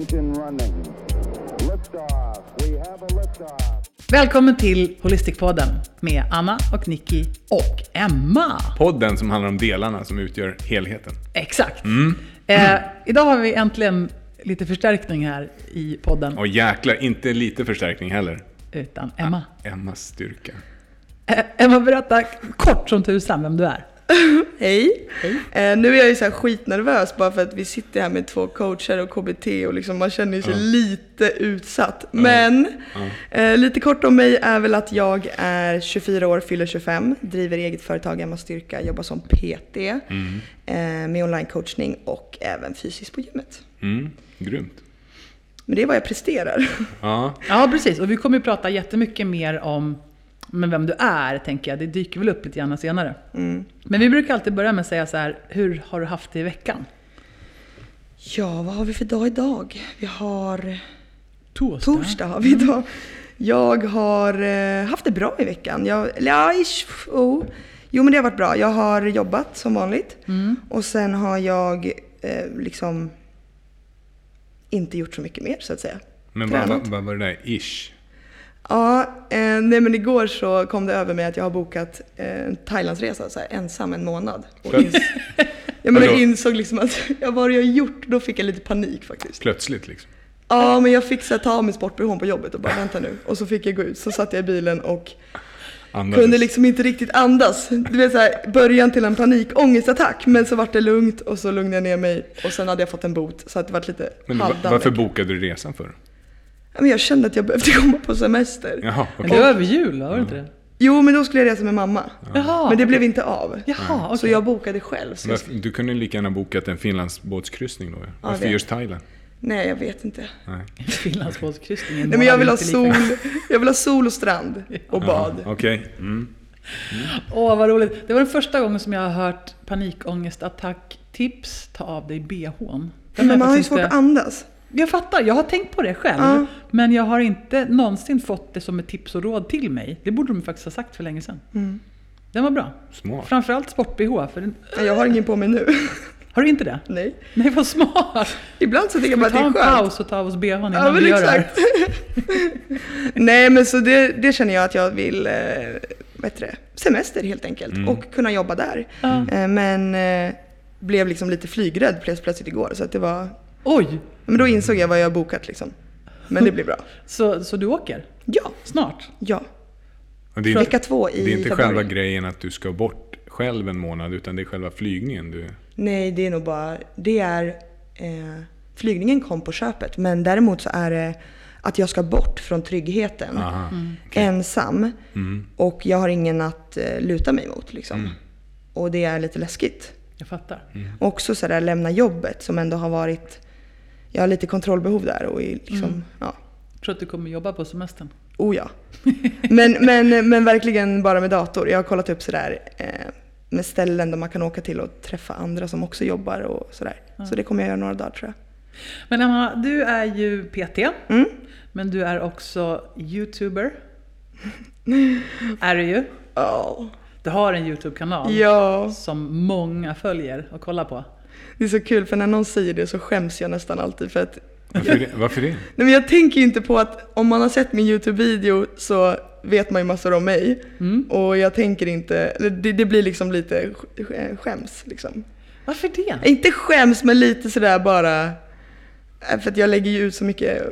Engine running. Liftoff. We have a liftoff. Välkommen till Holistikpodden med Anna och Nicky och Emma. Podden som handlar om delarna som utgör helheten. Exakt. Eh, idag har vi äntligen lite förstärkning här i podden. Och jäklar, inte lite förstärkning heller. Utan Emma. Emmas styrka. Eh, Emma, berätta kort som tusan vem du är. Hej. Eh, nu är jag ju så här skitnervös bara för att vi sitter här med två coacher och KBT och liksom man känner sig Ja. lite utsatt. Men eh, lite kort om mig är väl att jag är 24 år, fyller 25, driver eget företag, Emma Styrka, jobbar som PT Mm. eh, med online-coachning och även fysiskt på gymmet. Mm. Grymt. Men det är vad jag presterar. Ja, Ja, precis. Och vi kommer ju prata jättemycket mer om men vem du är, tänker jag. Det dyker väl upp lite grann senare. Mm. Men vi brukar alltid börja med att säga så här, hur har du haft det i veckan? Ja, vad har vi för dag idag? Vi har Torsdag. Torsdag har vi idag. Jag har eh, haft det bra i veckan. Jag, ja, ish, oh. Jo men det har varit bra. Jag har jobbat som vanligt. Och sen har jag eh, liksom inte gjort så mycket mer så att säga. men vad, Tränat. vad, vad var det där ish? Ja, eh, nej men igår så kom det över mig att jag har bokat eh, en Thailandsresa så här, ensam en månad. Och Plöt- ins- jag insåg liksom att jag vad har jag gjort? Då fick jag lite panik faktiskt. Plötsligt liksom. Ja, men jag fick så här, ta av mig sportbehån på jobbet och bara vänta nu. Och så fick jag gå ut. Så satt jag i bilen och Andades. kunde liksom inte riktigt andas. Du vet så här, början till en panikångestattack. Men så vart det lugnt och så lugnade jag ner mig. Och sen hade jag fått en bot. Så att det vart lite Men varför bokade du resan för? Ja, men jag kände att jag behövde komma på semester. Jaha, Men okej. det var över jul, var det inte det? Jo, men då skulle jag resa med mamma. Jaha. Men det blev inte av. Jaha, okej. Så jag bokade själv. Så jag... Du kunde lika gärna bokat en Finlandsbåtskryssning då. ja. Varför just Thailand? Nej, jag vet inte. Finlandsbåtskryssningen. Nej, men jag vill ha sol. Jag vill ha sol och strand. Och bad. Okej. Mm. Åh, vad roligt. Det var den första gången som jag har hört panikångestattack-tips, ta av dig bhn. Den Men man har ju svårt inte- att andas. Jag fattar, jag har tänkt på det själv. Ja. Men jag har inte någonsin fått det som ett tips och råd till mig. Det borde de faktiskt ha sagt för länge sedan. Mm. Den var bra. Smart. Framförallt sport-bh. För den... Nej, Jag har ingen på mig nu. Har du inte det? Nej. Nej, vad smart! Ibland så tycker bara att det är en skönt. paus och tar av oss bhn innan Ja vi gör exakt. Nej men så det, det känner jag att jag vill, eh, vad heter det, semester helt enkelt. Mm. Och kunna jobba där. det. Ja. Eh, men eh, blev liksom lite flygrädd plöts- plötsligt igår. Så att det var, Oj! Men då insåg jag vad jag har bokat liksom. Men det blir bra. Så, så du åker? Ja, Snart? ja. Och det, är Vecka inte, två i det är inte februari. själva grejen att du ska bort själv en månad, utan det är själva flygningen du... Nej det är nog bara, det är, eh, flygningen kom på köpet. Men däremot så är det att jag ska bort från tryggheten. Aha. okej. Ensam. Mm. Och jag har ingen att eh, luta mig mot liksom. Mm. Och det är lite läskigt. Jag fattar. Också sådär lämna jobbet som ändå har varit, jag har lite kontrollbehov där och i liksom, Mm. ja. Jag tror att du kommer jobba på semestern. Oh ja. Men, men, men verkligen bara med dator. Jag har kollat upp sådär eh, med ställen där man kan åka till och träffa andra som också jobbar och sådär. Så det kommer jag göra några dagar tror jag. Men Emma, du är ju PT. Mm. Men du är också YouTuber. är du ju. Ja. Du har en YouTube-kanal ja, som många följer och kollar på. Det är så kul för när någon säger det så skäms jag nästan alltid för att Varför, det? Varför det? Nej, men jag tänker ju inte på att om man har sett min YouTube-video så vet man ju massor om mig. Mm. Och jag tänker inte, det, det blir liksom lite sk- skäms liksom. Varför det? Inte skäms men lite sådär bara, eh, för att jag lägger ju ut så mycket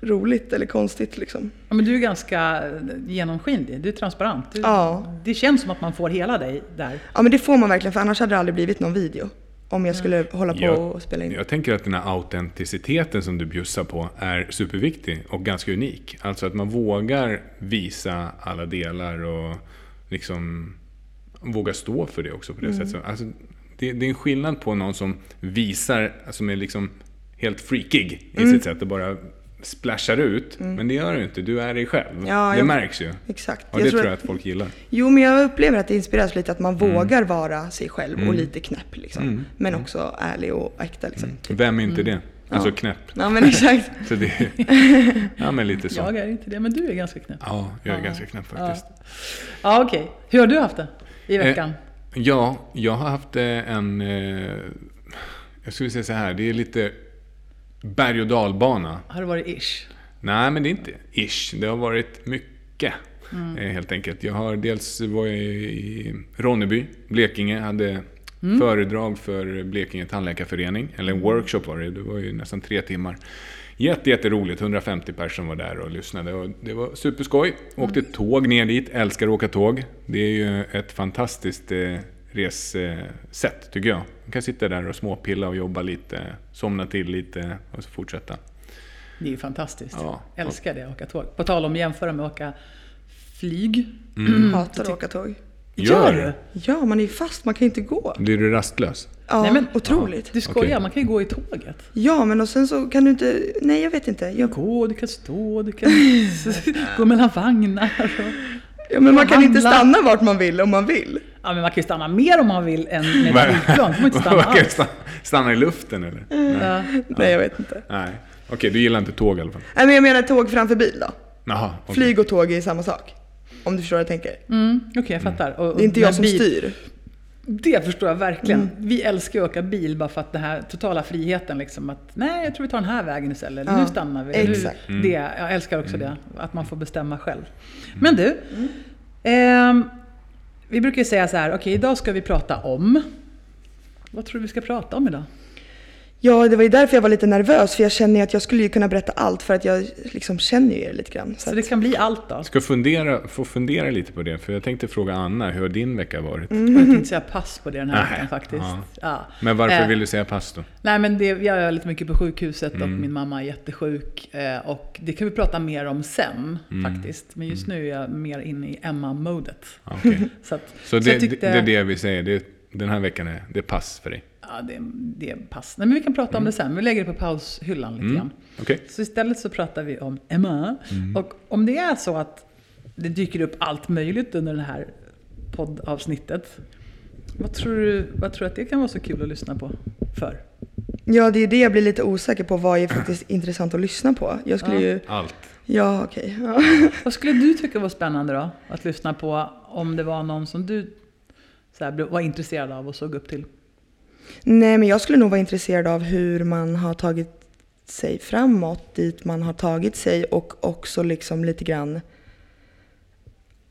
roligt eller konstigt liksom. Ja, men du är ganska genomskinlig, du är transparent. Du, Ja. Det känns som att man får hela dig där. Ja men det får man verkligen för annars hade det aldrig blivit någon video. Om jag skulle hålla på Jag- och spela in. Jag tänker att den här autenticiteten som du bjussar på är superviktig och ganska unik. Alltså att man vågar visa alla delar och liksom vågar stå för det också på det sättet. Alltså, det, det är en skillnad på någon som visar, som är liksom helt freakig i sitt sätt och bara splashar ut. Men det gör du inte, du är dig själv. Ja, det jag- märks ju. Exakt. Och det tror jag att folk gillar. Jo, men jag upplever att det inspireras lite att man Mm. vågar vara sig själv och lite knäpp liksom. Men också ärlig och äkta liksom. Vem är inte det? Alltså Ja. knäpp. Ja men exakt. Så det, ja men lite så. Jag är inte det, men du är ganska knäpp. Ja, jag är Ja. ganska knäpp faktiskt. Ja, okej. Hur har du haft det i veckan? Ja, jag har haft eh, en... Eh, jag skulle säga så här, det är lite berg och dalbana. Har det varit ish? Nej, men det är inte ish. Det har varit mycket. eh, Helt enkelt. Jag har dels var jag i Ronneby, Blekinge, hade föredrag för Blekinge tandläkarförening. Eller en workshop var det, det var ju nästan tre timmar. Jätte, jätteroligt, 150 personer var där och lyssnade. Och det var superskoj. Åkte tåg ner dit, älskar att åka tåg. Det är ju ett fantastiskt eh, ressätt tycker jag. Man kan sitta där och småpilla och jobba lite, somna till lite och så fortsätta. Det är ju fantastiskt. Ja. Älskar det, att åka tåg. På tal om att jämföra med att åka flyg. Hatar att åka tåg. Gör du? Ja, man är ju fast, man kan inte gå. Blir du rastlös? Ja, Nej, men- otroligt. Du skojar, Okej. man kan ju gå i tåget. Ja, men och sen så kan du inte... Nej, jag vet inte. Jag, Gå, du kan stå, du kan gå mellan vagnar. Och... ja, men man kan inte handla. stanna vart man vill om man vill. Ja, men man kan ju stanna mer om man vill än med ett flygplan. man inte stanna Man kan stanna, stanna i luften eller? Ja. Nej, jag vet inte. Nej. Okej, du gillar inte tåg i alla fall? Nej, men jag menar tåg framför bil då. Jaha, okej. Flyg och tåg är samma sak. Om du förstår vad jag tänker. Mm, Okej, jag fattar. Och, Det är inte jag som bil- styr. Det förstår jag verkligen. Vi älskar ju att åka bil bara för att den här totala friheten liksom att nej, jag tror vi tar den här vägen istället. Eller Ja, nu stannar vi. exakt. Nu, det, jag älskar också det, att man får bestämma själv. Men du, ehm, vi brukar ju säga så här, okej idag ska vi prata om vad tror du vi ska prata om idag? Ja, det var ju därför jag var lite nervös. För jag känner ju att jag skulle ju kunna berätta allt för att jag liksom känner ju er lite grann. Så Så att, det kan bli allt då. Ska fundera, få fundera lite på det, för jag tänkte fråga Anna, hur har din vecka varit? Jag tänkte säga pass på det den här veckan faktiskt. ja. Ja. Men varför Eh, vill du säga pass då? Nej men det, jag är lite mycket på sjukhuset och Mm. min mamma är jättesjuk. Eh, och det kan vi prata mer om sen Mm. faktiskt. Men just nu är jag mer inne i Emma-modet. Ja, okej. Så, att, Så det, tyckte- det är det vi säger, det, den här veckan är det är pass för dig? Ja, det, det är pass. Nej, men vi kan prata om det sen. Vi lägger det på paushyllan lite Mm. grann. Okej? Så istället så pratar vi om Emma. Mm. Och om det är så att det dyker upp allt möjligt under det här poddavsnittet. Vad tror du vad tror du att det kan vara så kul att lyssna på för? ja, det är det jag blir lite osäker på. Vad är faktiskt intressant att lyssna på? Jag skulle Ja. ju... Allt. Ja, okej. Ja. Vad skulle du tycka var spännande då? Att lyssna på om det var någon som du så här, blev- var intresserad av och såg upp till? Nej, men jag skulle nog vara intresserad av hur man har tagit sig framåt dit man har tagit sig och också liksom lite grann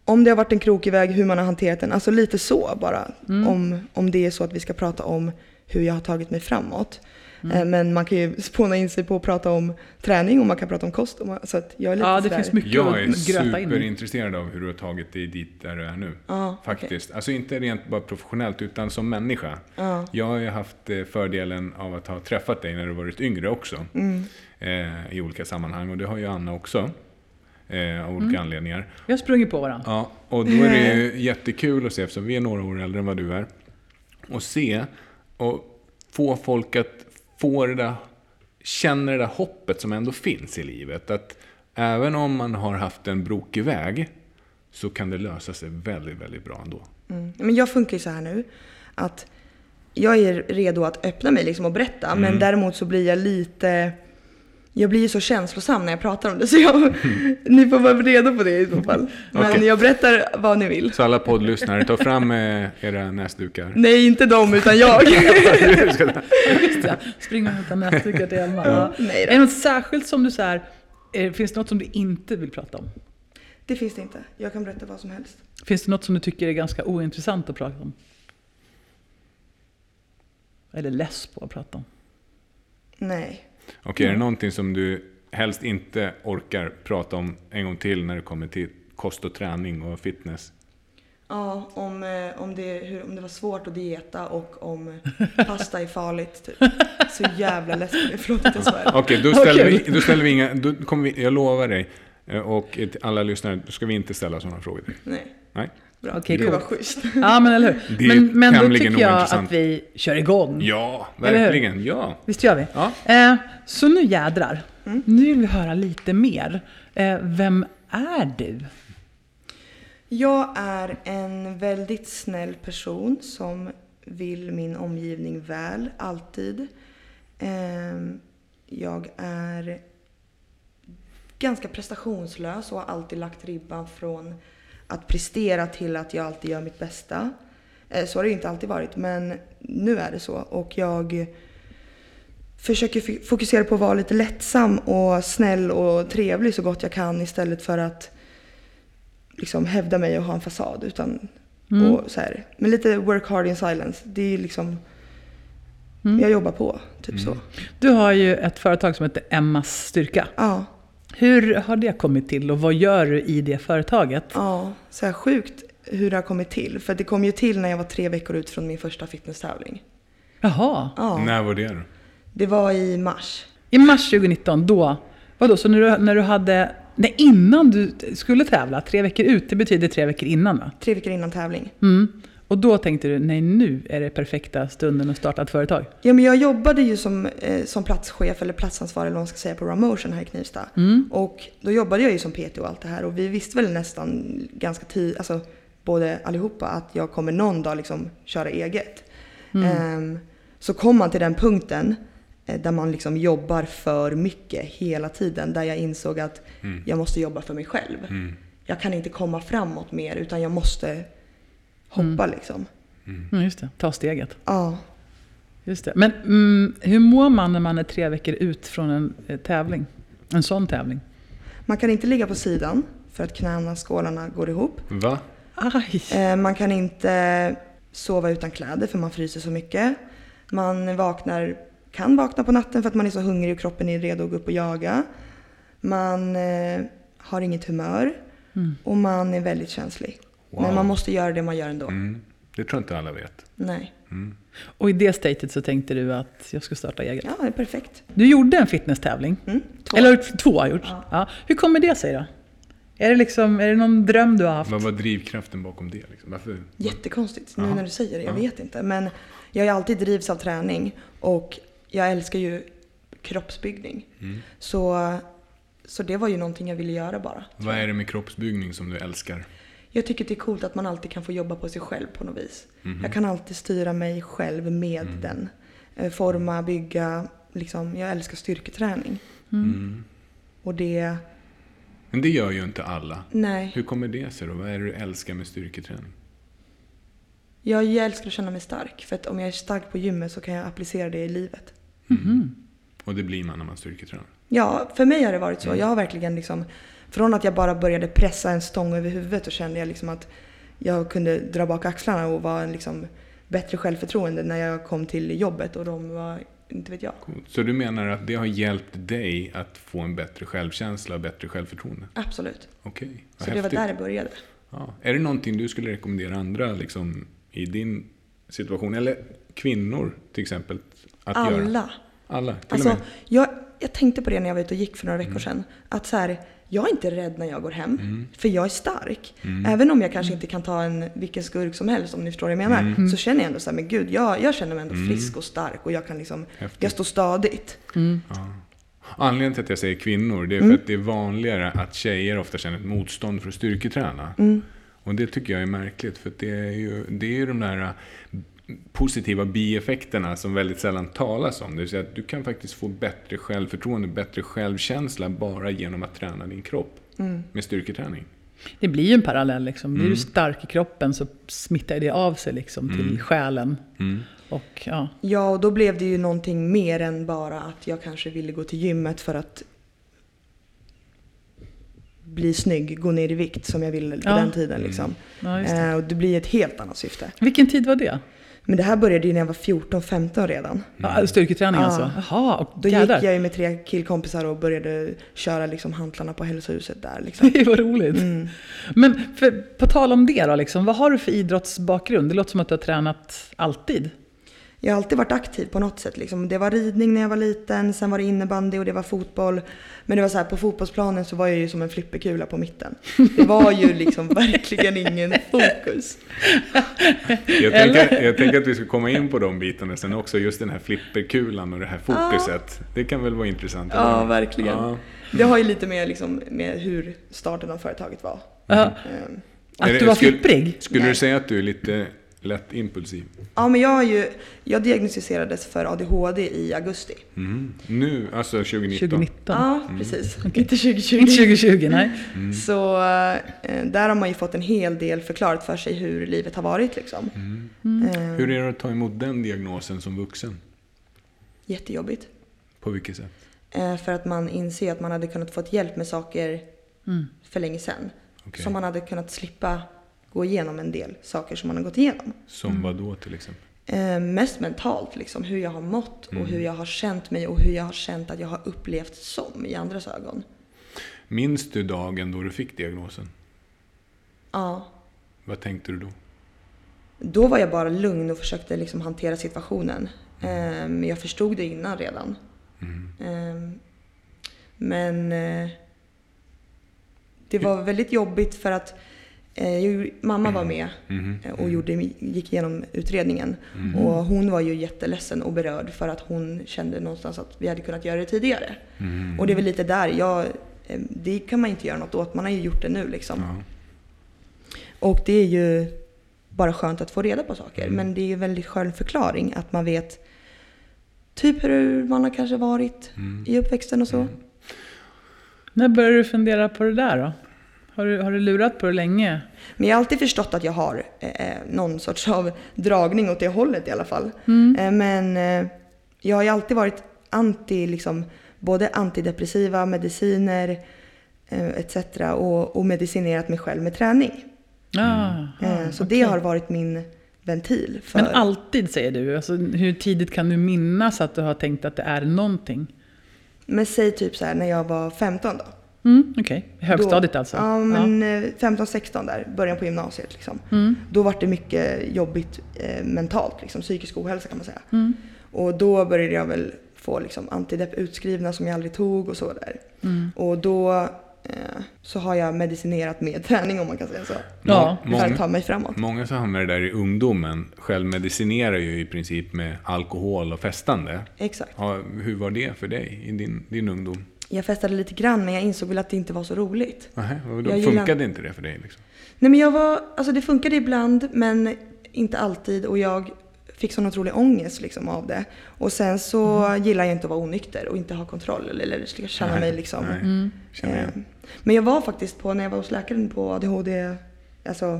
om det har varit en krokig väg, hur man har hanterat den. Alltså lite så bara. Om, om det är så att vi ska prata om hur jag har tagit mig framåt. Eh, Men man kan ju spåna in sig på att prata om träning och man kan prata om kost. Och man, så att jag är lite Ja, det sådär- finns mycket Jag är att gröta in i. superintresserad av hur du har tagit dig dit där du är nu. Ja, Faktiskt. Alltså inte rent bara professionellt, utan som människa. Ja. Jag har ju haft eh, fördelen av att ha träffat dig när du varit yngre också. Mm. Eh, I olika sammanhang. Och det har ju Anna också. Eh, av olika Mm. anledningar. Vi har sprungit på varandra. Ja, och då är det ju jättekul att se, eftersom vi är några år äldre än vad du är. Och se och få folk att få det där, känna det där hoppet som ändå finns i livet. Att även om man har haft en brokig väg så kan det lösa sig väldigt, väldigt bra ändå. Mm. Men jag funkar ju så här nu att jag är redo att öppna mig liksom och berätta. Mm. Men däremot så blir jag lite... Jag blir ju så känslosam när jag pratar om det. Så jag, ni får vara redo på det i så fall. Men Okej. jag berättar vad ni vill. Så alla poddlyssnare, ta fram eh, era näsdukar. Nej, inte dem utan jag. Springa och hämta näsdukar till Elma. Ja. Nej då. Är det något särskilt som du så här, eh, finns det något som du inte vill prata om? Det finns det inte. Jag kan berätta vad som helst. Finns det något som du tycker är ganska ointressant att prata om? Eller less på att prata om? Nej. Okej, är det någonting som du helst inte orkar prata om en gång till när det kommer till kost och träning och fitness? Ja, om, eh, om, det, hur, om det var svårt att dieta och om pasta är farligt. Typ. Så jävla det. Förlåt att jag svär. Okej, då, ställer Okej. vi, då ställer vi inga... Då kommer vi, jag lovar dig eh, och alla lyssnare, då ska vi inte ställa sådana frågor till. Nej. Nej? Bra. Okej, Gud vad coolt. schysst. Ja, men eller hur? Det Men, men då tycker jag ointressant. att vi kör igång. Ja, verkligen. Ja. Visst gör vi? Ja. Eh, så nu jädrar. Nu vill vi höra lite mer. Eh, vem är du? Jag är en väldigt snäll person som vill min omgivning väl, alltid. Ehm, Jag är ganska prestationslös och har alltid lagt ribban från att prestera till att jag alltid gör mitt bästa. Eh, Så har det inte alltid varit, men nu är det så. Och jag försöker fokusera på att vara lite lättsam och snäll och trevlig så gott jag kan istället för att liksom hävda mig och ha en fasad. Utan, Mm. och så här. Men lite work hard in silence. Det är liksom, Mm. jag jobbar på. Typ så. Du har ju ett företag som heter Emmas Styrka. Ja, Hur har det kommit till och vad gör du i det företaget? ja, så här sjukt hur det har kommit till. För det kom ju till när jag var tre veckor ut från min första fitnesstävling. Jaha, Ja, När var det då? det var i mars. i mars 2019, då, vadå, så när du, när du hade, nej innan du skulle tävla, tre veckor ut, det betyder tre veckor innan va? Tre veckor innan tävling. Mm. Och då tänkte du, nej nu är det perfekta stunden att starta ett företag. Ja, men jag jobbade ju som, eh, som platschef eller platsansvarig eller vad man ska säga på Ramotion här i Knivsta. Mm. Och då jobbade jag ju som PT och allt det här och vi visste väl nästan ganska tidigt, alltså både allihopa, att jag kommer någon dag liksom köra eget. Ehm, så kom man till den punkten eh, där man liksom jobbar för mycket hela tiden. Där jag insåg att jag måste jobba för mig själv. Mm. Jag kan inte komma framåt mer utan jag måste hoppa liksom. Mm, just det, ta steget. Ja. Just det. Men mm, hur mår man när man är tre veckor ut från en eh, tävling? En sån tävling? Man kan inte ligga på sidan för att knäna, skålarna går ihop. Va? Aj! Eh, Man kan inte sova utan kläder för man fryser så mycket. Man vaknar, kan vakna på natten för att man är så hungrig och kroppen är redo att gå upp och jaga. Man eh, har inget humör och man är väldigt känslig. Wow. Men man måste göra det man gör ändå. Mm. Det tror jag inte alla vet. Nej. Och i det statet så tänkte du att jag ska starta eget? Ja, det är perfekt. Du gjorde en fitnesstävling? Mm, två. Eller två har gjort? Ja. Ja. Hur kommer det sig då? Är det, liksom, är det någon dröm du har haft? Vad var drivkraften bakom det? Liksom? Varför? Jättekonstigt nu Jaha. när du säger det. Jag Ja. vet inte. Men jag har alltid drivs av träning och jag älskar ju kroppsbyggning. Mm. Så, så det var ju någonting jag ville göra bara. Vad är det med kroppsbyggning som du älskar? Jag tycker det är coolt att man alltid kan få jobba på sig själv på något vis. Mhm. Jag kan alltid styra mig själv med Mm. den. Eh, Forma, bygga, liksom. Jag älskar styrketräning. Mm. Och det, Men det gör ju inte alla. nej. Hur kommer det sig då? Vad är det du älskar med styrketräning? Jag, jag älskar att känna mig stark. För att om jag är stark på gymmet så kan jag applicera det i livet. Mhm. Och det blir man när man styrketränar. Ja, för mig har det varit så. Jag har verkligen liksom, från att jag bara började pressa en stång över huvudet och kände jag liksom att jag kunde dra bak axlarna och vara en liksom bättre självförtroende när jag kom till jobbet och de var, inte vet jag. Så du menar att det har hjälpt dig att få en bättre självkänsla och bättre självförtroende? Absolut. Okej, vad Så det var häftigt. där det började. Ja. Är det någonting du skulle rekommendera andra liksom, i din situation? Eller kvinnor till exempel? Att Göra? Alla. Alla? Till Alltså, och med? jag, jag tänkte på det när jag var ute och gick för några veckor sedan. Att så här, jag är inte rädd när jag går hem, Mm. för jag är stark. Även om jag kanske inte kan ta en vilken skurk som helst, om ni förstår vad jag menar. Mm. Så känner jag ändå så här, men gud, jag, jag känner mig ändå frisk och stark och jag kan liksom, Häftigt. jag står stadigt. Anledningen till att jag säger kvinnor, det är för Mm. att det är vanligare att tjejer ofta känner ett motstånd för att styrketräna. Mm. Och det tycker jag är märkligt, för det är ju, det är ju de där positiva bieffekterna som väldigt sällan talas om. Det vill säga att du kan faktiskt få bättre självförtroende, bättre självkänsla bara genom att träna din kropp Mm. med styrketräning. Det blir ju en parallell. Liksom. Blir Mm. du stark i kroppen så smittar det av sig liksom, till själen. Mm. Och, ja. Ja, och då blev det ju någonting mer än bara att jag kanske ville gå till gymmet för att bli snygg, gå ner i vikt som jag ville på Ja. den tiden. Liksom. Ja, just det. Eh, och det blir ett helt annat syfte. Vilken tid var det? Men det här började ju när jag var 14-15 redan. Ja, styrketräning Ja. alltså? Jaha, och Då jädrar. gick jag ju med tre killkompisar och började köra liksom hantlarna på hälsohuset där. Liksom. Det var roligt. Mm. Men för, på tal om det då, liksom, vad har du för idrottsbakgrund? Det låter som att du har tränat alltid. Jag har alltid varit aktiv på något sätt. Liksom. Det var ridning när jag var liten, sen var det innebandy och det var fotboll. Men det var så här, på fotbollsplanen så var jag ju som en flipperkula på mitten. Det var ju liksom verkligen ingen fokus. Jag, tänker, jag tänker att vi ska komma in på de bitarna sen också, just den här flipperkulan och det här fokuset. Det kan väl vara intressant? Ja, hur? verkligen. Ja. Det har ju lite mer liksom, med hur starten av företaget var. Ja. Ehm, Att du var skulle- flipprig? Skulle Nej. du säga att du är lite lätt impulsiv? Ja, men jag, har ju, jag diagnostiserades för ADHD i augusti. Mm. Nu, alltså 2019? 2019? Ja, precis. Inte 2020. Inte 2020, nej. Mm. Så eh, där har man ju fått en hel del förklarat för sig hur livet har varit. Liksom. Mm. Eh, Hur är det att ta emot den diagnosen som vuxen? Jättejobbigt. På vilket sätt? Eh, för att man inser att man hade kunnat fått hjälp med saker Mm. för länge sedan. Okej. Så man hade kunnat slippa gå igenom en del saker som man har gått igenom. Som vad då till exempel? Eh, mest mentalt, liksom, hur jag har mått och Mm. hur jag har känt mig och hur jag har känt att jag har upplevt som i andras ögon. Minns du dagen då du fick diagnosen? Ja. Vad tänkte du då? Då var jag bara lugn och försökte liksom hantera situationen. Eh, Men jag förstod det innan redan. Mm. Eh, Men eh, det var väldigt jobbigt för att eh, ju- mamma var med Mhm. eh, och gjorde, gick igenom utredningen. Och hon var ju jätteledsen och berörd för att hon kände någonstans att vi hade kunnat göra det tidigare. Mhm. Och det är väl lite där, jag, eh, det kan man inte göra något åt, man har ju gjort det nu liksom. Ja. Och det är ju bara skönt att få reda på saker. Mm. Men det är ju en väldigt skön förklaring att man vet typ hur man har kanske varit Mm. i uppväxten och så. När började du fundera på det där då? Har du, har du lurat på det länge? Men jag har alltid förstått att jag har eh, någon sorts av dragning åt det hållet i alla fall. Mm. Eh, men eh, jag har ju alltid varit anti, liksom, både antidepressiva, mediciner eh, etc. Och, och medicinerat mig själv med träning. Ah, Eh, så okej. det har varit min ventil. För, Men alltid säger du? Alltså, hur tidigt kan du minnas att du har tänkt att det är någonting? men säg typ så här när jag var 15 då. Mm, Okej, högstadiet då, alltså? Ja, men eh, 15-16 där, början på gymnasiet liksom. Mm. Då var det mycket jobbigt eh, mentalt, liksom, psykisk ohälsa kan man säga. Mm. Och då började jag väl få liksom, antidepp utskrivna som jag aldrig tog och så där. Mm. Och då eh, så har jag medicinerat med träning om man kan säga så. Ja, För att ta Många, mig framåt. många som hamnar där i ungdomen självmedicinerar ju i princip med alkohol och festande. Exakt. Ja, hur var det för dig i din, din ungdom? Jag festade lite grann men jag insåg väl att det inte var så roligt. Vadå? Jag gillar- Funkade inte det för dig? Liksom? Nej men jag var, alltså det funkade ibland men inte alltid och jag fick sån otrolig ångest liksom av det. Och sen så gillar jag inte att vara onykter och inte ha kontroll eller, känna Nej, mig liksom. nej. Mm. Eh, Men jag var faktiskt på, när jag var hos läkaren på ADHD, alltså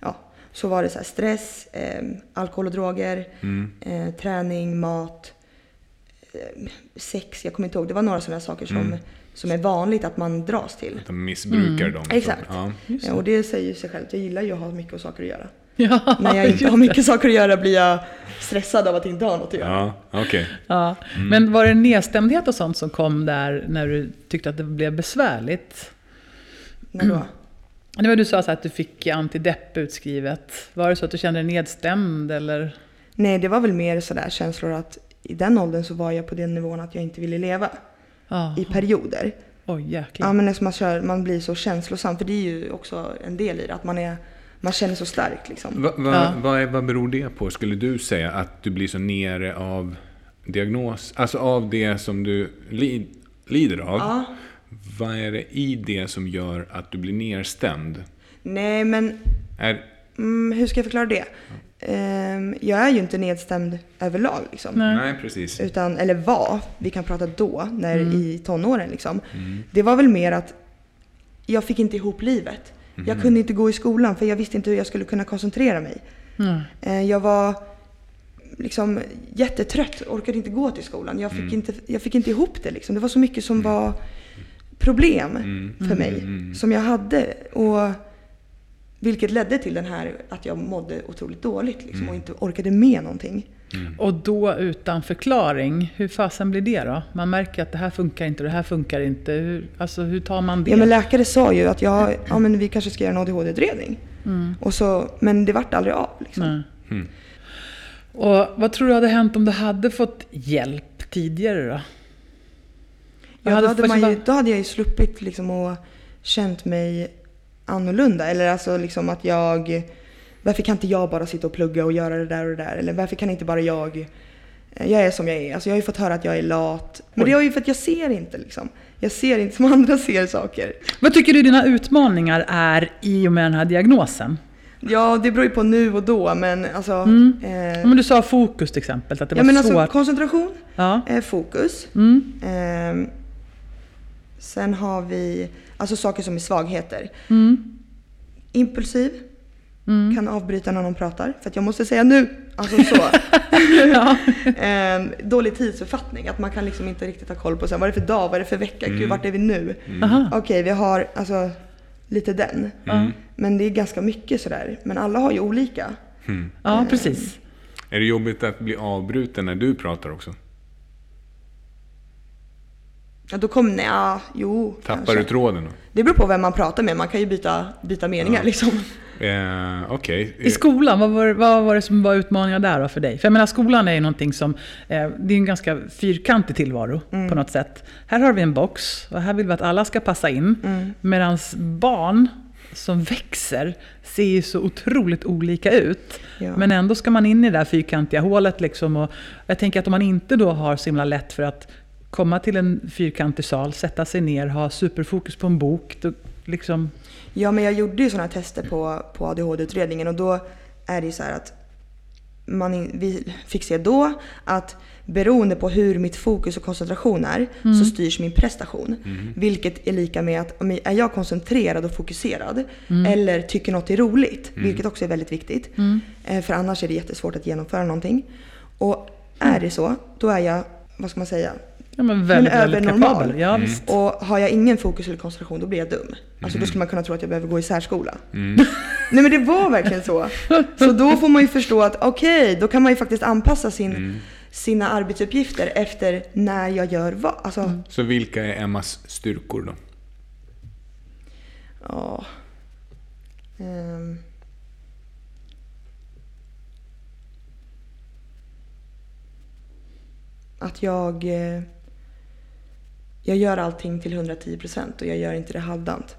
ja, så var det så här stress, eh, alkohol och droger, Mm. eh, träning, mat, sex, jag kommer inte ihåg. Det var några sådana saker som, Mm. som är vanligt att man dras till. Att de missbrukar dem. så- Exakt. Ja. Eh, det. och det säger sig självt, jag gillar ju att ha mycket saker att göra. Ja, När jag inte har mycket saker att göra blir jag stressad av att inte ha något att göra. Ja, okej. Ja. Mm. Men var det nedstämdhet och sånt som kom där när du tyckte att det blev besvärligt? När då? Det var du sa så att du fick antidepp utskrivet. Var det så att du kände dig nedstämd eller? Nej, det var väl mer sådär känslor att i den åldern så var jag på den nivån att jag inte ville leva Ja. i perioder. Oj, jäklar. Ja men när man, kör, man blir så känslosam, för det är ju också en del i det, att man, är, man känner så starkt liksom. Va, va, Ja. vad, är, vad beror det på, skulle du säga? Att du blir så nere av diagnos? Alltså av det som du li, lider av? Ja. Vad är det i det som gör att du blir nedstämd? Nej men, Är, mm, hur ska jag förklara det? Ehm, jag är ju inte nedstämd överlag liksom. Nej. nej, precis. Utan, eller var, vi kan prata då, när Mm. i tonåren liksom. Mm. Det var väl mer att jag fick inte ihop livet. Mhm. Jag kunde inte gå i skolan för jag visste inte hur jag skulle kunna koncentrera mig. Mm. Eh, Jag var liksom jättetrött, orkade inte gå till skolan. Jag fick, Mm. inte, jag fick inte ihop det liksom. Det var så mycket som var problem Mm. för mig. Mm. Som jag hade. Och vilket ledde till den här att jag mådde otroligt dåligt liksom, Mm. och inte orkade med någonting. Och då utan förklaring, hur fasen blir det då? Man märker att det här funkar inte och det här funkar inte. Hur, alltså hur tar man det? Ja, men läkare sa ju att jag, ja, men vi kanske ska göra en ADHD-utredning. Mm. Och så, men det vart aldrig av. Liksom. Mm. Och vad tror du hade hänt om du hade fått hjälp tidigare då? Ja, då, hade ju, då hade jag ju sluppit liksom och känt mig annorlunda. Eller alltså liksom att jag... Varför kan inte jag bara sitta och plugga och göra det där och det där? Eller varför kan inte bara jag... Jag är som jag är. Alltså jag har ju fått höra att jag är lat. Men det är ju för att jag ser inte liksom. Jag ser inte som andra ser saker. Vad tycker du dina utmaningar är i och med den här diagnosen? Ja, det beror ju på nu och då men alltså... Mm. Eh, Ja, men du sa fokus till exempel, att det ja var men alltså svårt. koncentration, Ja. eh, fokus. Mm. Ehm, sen har vi alltså saker som är svagheter. Mm. Impulsiv. Kan avbryta när någon pratar. För att jag måste säga nu. Alltså så. Ehm, dålig tidsuppfattning. Att man kan liksom inte riktigt ha koll på så här, vad är det för dag, vad är det för vecka, Mm. gud vart är vi nu? Aha. Okej, vi har alltså lite den. Mm. Men det är ganska mycket sådär. Men alla har ju olika. ja, precis. Är det jobbigt att bli avbruten när du pratar också? Ja, då kommer, nej, ja, jo, Tappar kanske. du tråden då? Det beror på vem man pratar med. Man kan ju byta, byta meningar liksom. Eh, Okej. I skolan, vad var, vad var det som var utmaningar där då för dig? För jag menar, skolan är ju någonting som, eh, det är en ganska fyrkantig tillvaro på något sätt. Här har vi en box och här vill vi att alla ska passa in. Medan barn som växer ser ju så otroligt olika ut. Ja. Men ändå ska man in i det där fyrkantiga hålet liksom. Och jag tänker att om man inte då har så himla lätt för att komma till en fyrkantig sal, sätta sig ner, ha superfokus på en bok. Då liksom, Ja, men jag gjorde ju sådana tester på, på ADHD-utredningen och då är det ju så här att man, in- vi fick se då att beroende på hur mitt fokus och koncentration är så styrs min prestation. Vilket är lika med att om jag- är jag koncentrerad och fokuserad eller tycker något är roligt, vilket också är väldigt viktigt. Eh, För annars är det jättesvårt att genomföra någonting. Och är det så, då är jag, vad ska man säga, ja, men väldigt, Men väldigt övernormal. kapabel. Ja, visst. och har jag ingen fokus eller koncentration då blir jag dum. Alltså då skulle man kunna tro att jag behöver gå i särskola. Mm. Nej men det var verkligen så. Så då får man ju förstå att okej, då kan man ju faktiskt anpassa sin, sina arbetsuppgifter efter när jag gör vad. Alltså, Så vilka är Emmas styrkor då? ja. Ehm. Att jag... Jag gör allting till 110% och jag gör inte det halvdant.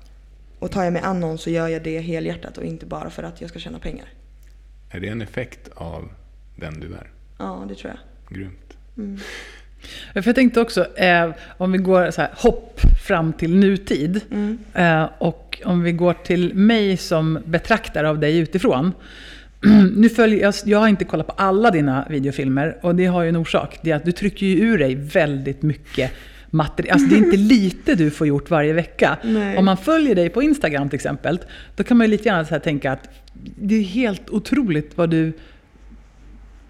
Och tar jag mig an någon så gör jag det helhjärtat och inte bara för att jag ska tjäna pengar. Är det en effekt av den du är? Ja, det tror jag. Grymt. Ja, För jag tänkte också, eh, om vi går så här, hopp fram till nutid. Eh, och om vi går till mig som betraktare av dig utifrån. Nu följer, jag, jag har inte kollat på alla dina videofilmer och det har ju en orsak. Det är att du trycker ju ur dig väldigt mycket material. Alltså det är inte lite du får gjort varje vecka. Nej. Om man följer dig på Instagram till exempel, då kan man ju lite grann så här tänka att det är helt otroligt vad du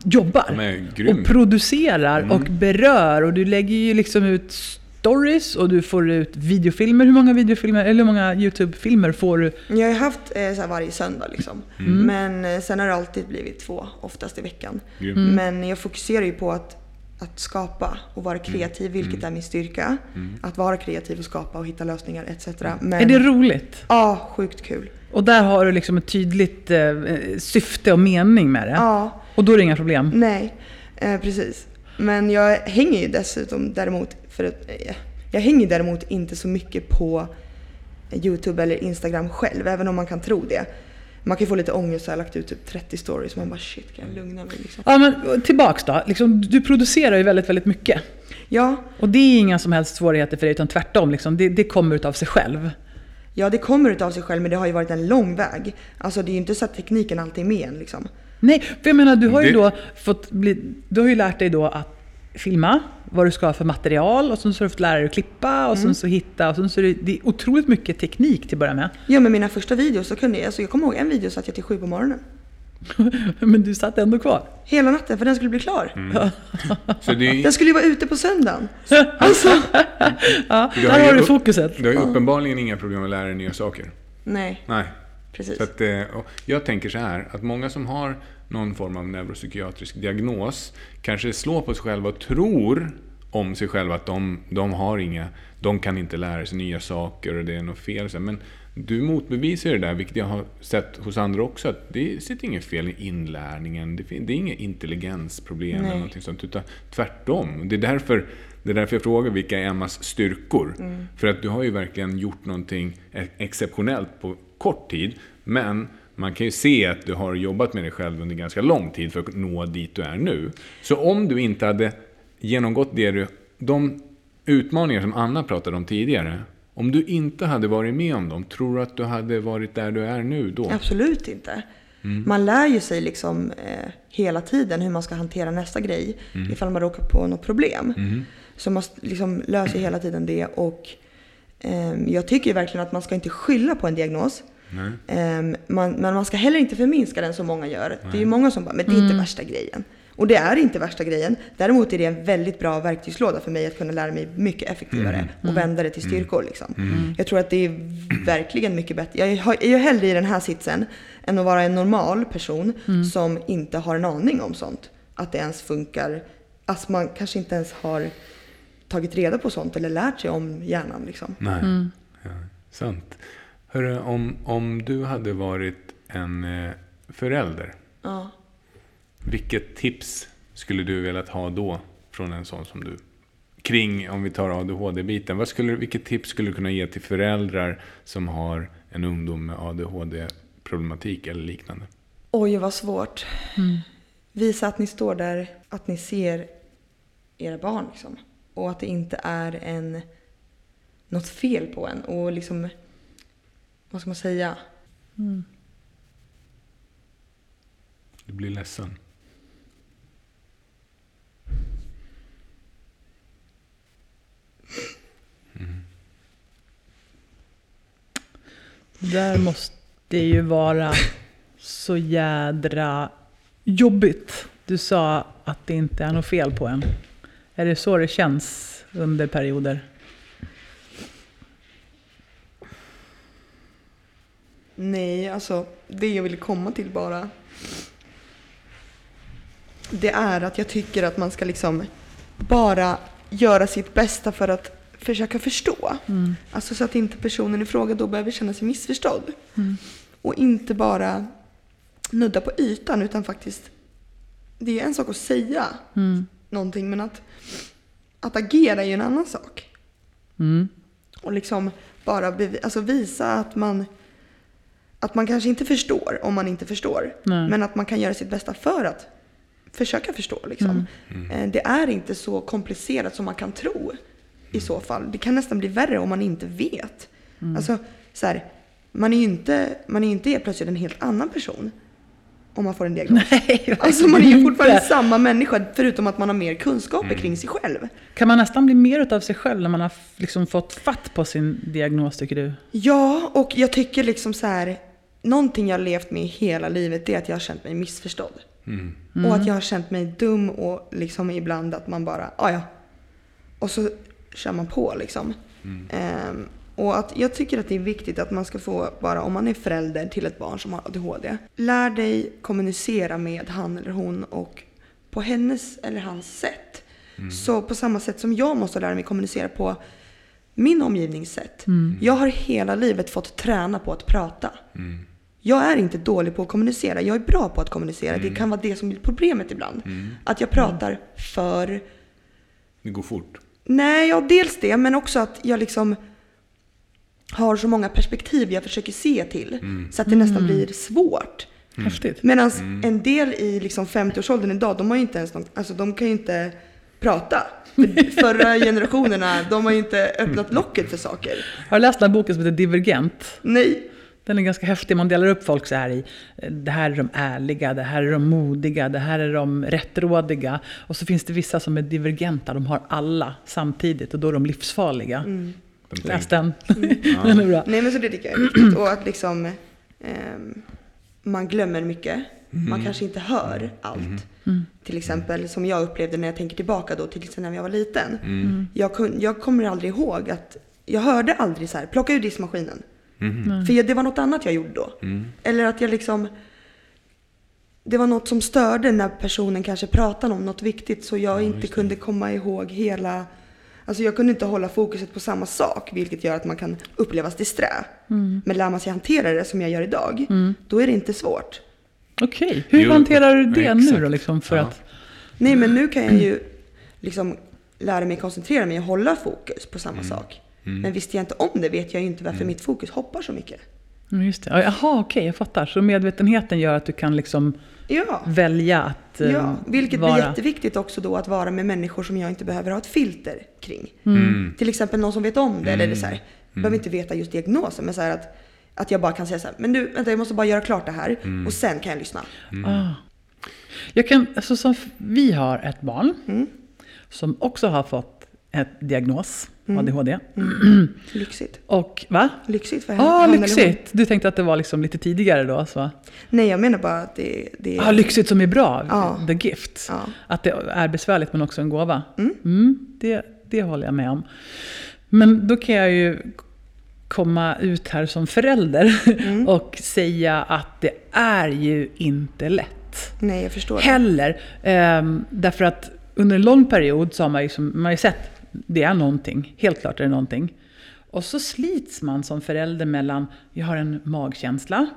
jobbar. Och producerar och berör. Och du lägger ju liksom ut stories och du får ut videofilmer. Hur många videofilmer, eller hur många YouTube-filmer får du? Jag har haft eh, så här varje söndag liksom. Men eh, sen har det alltid blivit två, oftast i veckan. Grymt. Men jag fokuserar ju på att, att skapa och vara kreativ, vilket är min styrka. Att vara kreativ och skapa och hitta lösningar etc. Men, Är det roligt? Ja, sjukt kul. Och där har du liksom ett tydligt eh, syfte och mening med det. Ja, Och då är det inga problem. nej, eh, precis. Men jag hänger ju dessutom däremot, för att, eh, jag hänger däremot inte så mycket på YouTube eller Instagram själv, även om man kan tro det. Man kan få lite ångest, så jag har lagt ut typ 30 stories, man bara shit kan jag lugna mig liksom. Ja, men tillbaks då. Liksom, du producerar ju väldigt, väldigt mycket. Ja, Och det är inga som helst svårigheter för dig, utan tvärtom. Liksom, det, det kommer utav sig själv. ja det kommer utav sig själv men det har ju varit en lång väg. Alltså det är ju inte så att tekniken alltid är med en liksom. Nej, för jag menar, du har ju Det- då fått bli, du har ju lärt dig då att filma, vad du ska ha för material och sen så har du fått lära dig att klippa och sen så hitta och sen så är det, det är otroligt mycket teknik till att börja med. Ja men mina första videos så kunde jag, alltså jag kommer ihåg en video satt jag till sju på morgonen. Men du satt ändå kvar. Hela natten för den skulle bli klar. Så det är, Den skulle ju vara ute på söndagen. Ja, Du där har har du fokuset. du har ju uppenbarligen inga problem att lära dig nya saker. Nej, Nej. precis. Så att, eh, jag tänker så här, att många som har någon form av neuropsykiatrisk diagnos kanske slår på sig själva och tror om sig själva att de, de har inga, de kan inte lära sig nya saker och det är något fel. Men du motbevisar det där, vilket jag har sett hos andra också, att det sitter inget fel i inlärningen. Det, det är inget intelligensproblem eller Nej. någonting sånt, utan tvärtom. Det är därför det är därför jag frågar vilka är Emmas styrkor. För att du har ju verkligen gjort någonting e- exceptionellt på kort tid. Men man kan ju se att du har jobbat med dig själv under ganska lång tid för att nå dit du är nu. Så om du inte hade genomgått det du, de utmaningar som Anna pratade om tidigare. Om du inte hade varit med om dem, tror du att du hade varit där du är nu då? Absolut inte. Man lär ju sig liksom eh, hela tiden hur man ska hantera nästa grej ifall man råkar på något problem. Så man liksom löser hela tiden det och ehm, jag tycker verkligen att man ska inte skylla på en diagnos. Nej. Ehm, man, men man ska heller inte förminska den som många gör. Det är ju många som bara, men det är inte värsta grejen. Och det är inte värsta grejen. Däremot är det en väldigt bra verktygslåda för mig att kunna lära mig mycket effektivare och vända det till styrkor. Liksom. Jag tror att det är verkligen mycket bättre. Jag är ju hellre i den här sitsen än att vara en normal person som inte har en aning om sånt. Att det ens funkar. Att man kanske inte ens har tagit reda på sånt eller lärt sig om hjärnan. Liksom. Nej. Ja, sant. Hörru, om, om du hade varit en eh, förälder, Ja. Vilket tips skulle du velat ha då från en sån som du? Kring, om vi tar ADHD-biten, vad skulle, vilket tips skulle du kunna ge till föräldrar som har en ungdom med ADHD-problematik eller liknande? Oj, vad svårt. Visa att ni står där, att ni ser era barn. Liksom. Och att det inte är en, något fel på en. Och liksom, vad ska man säga? Du blir ledsen. Där måste ju vara så jädra jobbigt. Du sa att det inte är något fel på en. Är det så det känns under perioder? Nej, alltså det jag ville komma till bara. Det är att jag tycker att man ska liksom bara göra sitt bästa för att försöka förstå. Alltså så att inte personen i fråga då behöver känna sig missförstådd. Och inte bara nudda på ytan utan faktiskt, det är en sak att säga någonting men att, att agera är ju en annan sak. Mm. Och liksom bara bevi- alltså visa att man, att man kanske inte förstår om man inte förstår. Nej. Men att man kan göra sitt bästa för att försöka förstå. Liksom. Eh, Det är inte så komplicerat som man kan tro i så fall. Det kan nästan bli värre om man inte vet. Alltså, så här, man är ju inte, man är inte helt plötsligt en helt annan person om man får en diagnos. Nej, Alltså man är ju fortfarande inte. samma människa förutom att man har mer kunskaper kring sig själv. Kan man nästan bli mer utav sig själv när man har liksom fått fatt på sin diagnos, tycker du? Ja, och jag tycker liksom så här. Någonting jag har levt med hela livet är att jag har känt mig missförstådd. Och att jag har känt mig dum och liksom ibland att man bara, "Ah, ja Och så kör man på liksom. Ehm, och att jag tycker att det är viktigt att man ska få, bara om man är förälder till ett barn som har ADHD. Lär dig kommunicera med han eller hon och på hennes eller hans sätt. Så på samma sätt som jag måste lära mig kommunicera på min omgivnings sätt. Jag har hela livet fått träna på att prata. Jag är inte dålig på att kommunicera. Jag är bra på att kommunicera. Det kan vara det som är problemet ibland. Att jag pratar för... Det går fort. Nej, ja dels det, men också att jag liksom har så många perspektiv jag försöker se till. Så att det nästan blir svårt. Häftigt. Medan en del i liksom 50-årsåldern idag, de har ju inte ens någon, alltså de kan ju inte prata. För förra generationerna, de har ju inte öppnat locket för saker. Har du läst den här boken som heter Divergent? Nej. Den är ganska häftig. Man delar upp folk så här i, eh, det här är de ärliga, det här är de modiga, det här är de rättrådiga. Och så finns det vissa som är divergenta, de har alla samtidigt och då är de livsfarliga. De Läs den. den är bra. Nej men så det tycker jag är viktigt. Och att liksom ehm, man glömmer mycket. Man kanske inte hör allt. Till exempel som jag upplevde när jag tänker tillbaka då till exempel när jag var liten. Jag, kun, jag kommer aldrig ihåg att jag hörde aldrig så här, plocka ur diskmaskinen. För jag, det var något annat jag gjorde då. Eller att jag liksom det var något som störde när personen kanske pratade om något viktigt så jag inte kunde komma ihåg hela Alltså jag kunde inte hålla fokuset på samma sak vilket gör att man kan upplevas disträ. Men lär man sig hantera det som jag gör idag, då är det inte svårt. Okej, hur Jo, hanterar du det ja, nu då? Liksom, för Ja. att, Nej men nu kan jag ju liksom lära mig koncentrera mig och hålla fokus på samma sak. Men visste jag inte om det vet jag ju inte varför mitt fokus hoppar så mycket. Mm, just det. Ja, Jaha, okej, jag fattar. Så medvetenheten gör att du kan liksom Ja. välja att eh, Ja, vilket vara... blir jätteviktigt också då att vara med människor som jag inte behöver ha ett filter kring. Mm. Till exempel någon som vet om det, eller så här, behöver inte veta just diagnosen, men så här att, att jag bara kan säga så här, men du, vänta jag måste bara göra klart det här och sen kan jag lyssna. Ah. Jag kan, alltså, som, vi har ett barn som också har fått ett diagnos. ADHD. Lyxigt. Och va? Lyxigt för ah, eller hon. lyxigt. Du tänkte att det var liksom lite tidigare då? Så. Nej, jag menar bara att det, det Ja, lyxigt som är bra. Ja. The gift. Ja. Att det är besvärligt men också en gåva. Mm, det, det håller jag med om. Men då kan jag ju komma ut här som förälder Mm. och säga att det är ju inte lätt. Nej, jag förstår. Heller. Ehm, därför att under en lång period så har man ju, som, man har ju sett, det är någonting. Helt klart är det någonting. Och så slits man som förälder mellan, jag har en magkänsla,